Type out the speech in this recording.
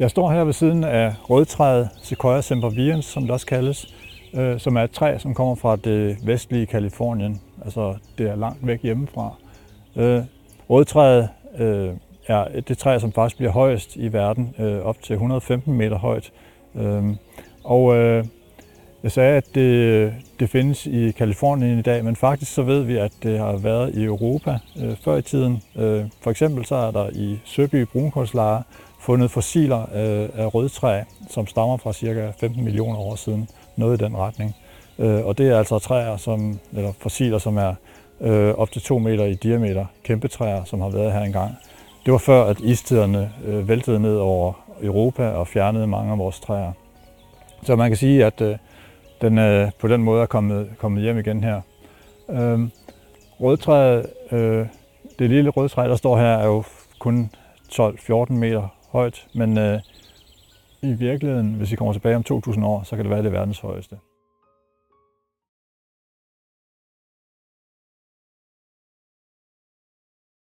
Jeg står her ved siden af rødtræet Sequoia sempervirens, som det også kaldes, øh, som er et træ, som kommer fra det vestlige Kalifornien. Altså, det er langt væk hjemmefra. Øh, rødtræet øh, er det træ, som faktisk bliver højest i verden, øh, op til 115 meter højt. Øh, og øh, jeg sagde, at det, det findes i Kalifornien i dag, men faktisk så ved vi, at det har været i Europa øh, før i tiden. Øh, for eksempel så er der i Søby Brunkålslejre fundet fossiler øh, af rødtræ, som stammer fra ca. 15 millioner år siden. Noget i den retning. Øh, og det er altså træer, som, eller fossiler, som er øh, op til 2 meter i diameter. Kæmpe træer, som har været her engang. Det var før, at istiderne øh, væltede ned over Europa og fjernede mange af vores træer. Så man kan sige, at øh, den øh, på den måde er kommet, kommet hjem igen her. Øh, rødtræet, øh, det lille rødtræ, der står her, er jo kun 12-14 meter højt, men øh, i virkeligheden, hvis vi kommer tilbage om 2000 år, så kan det være det verdens højeste.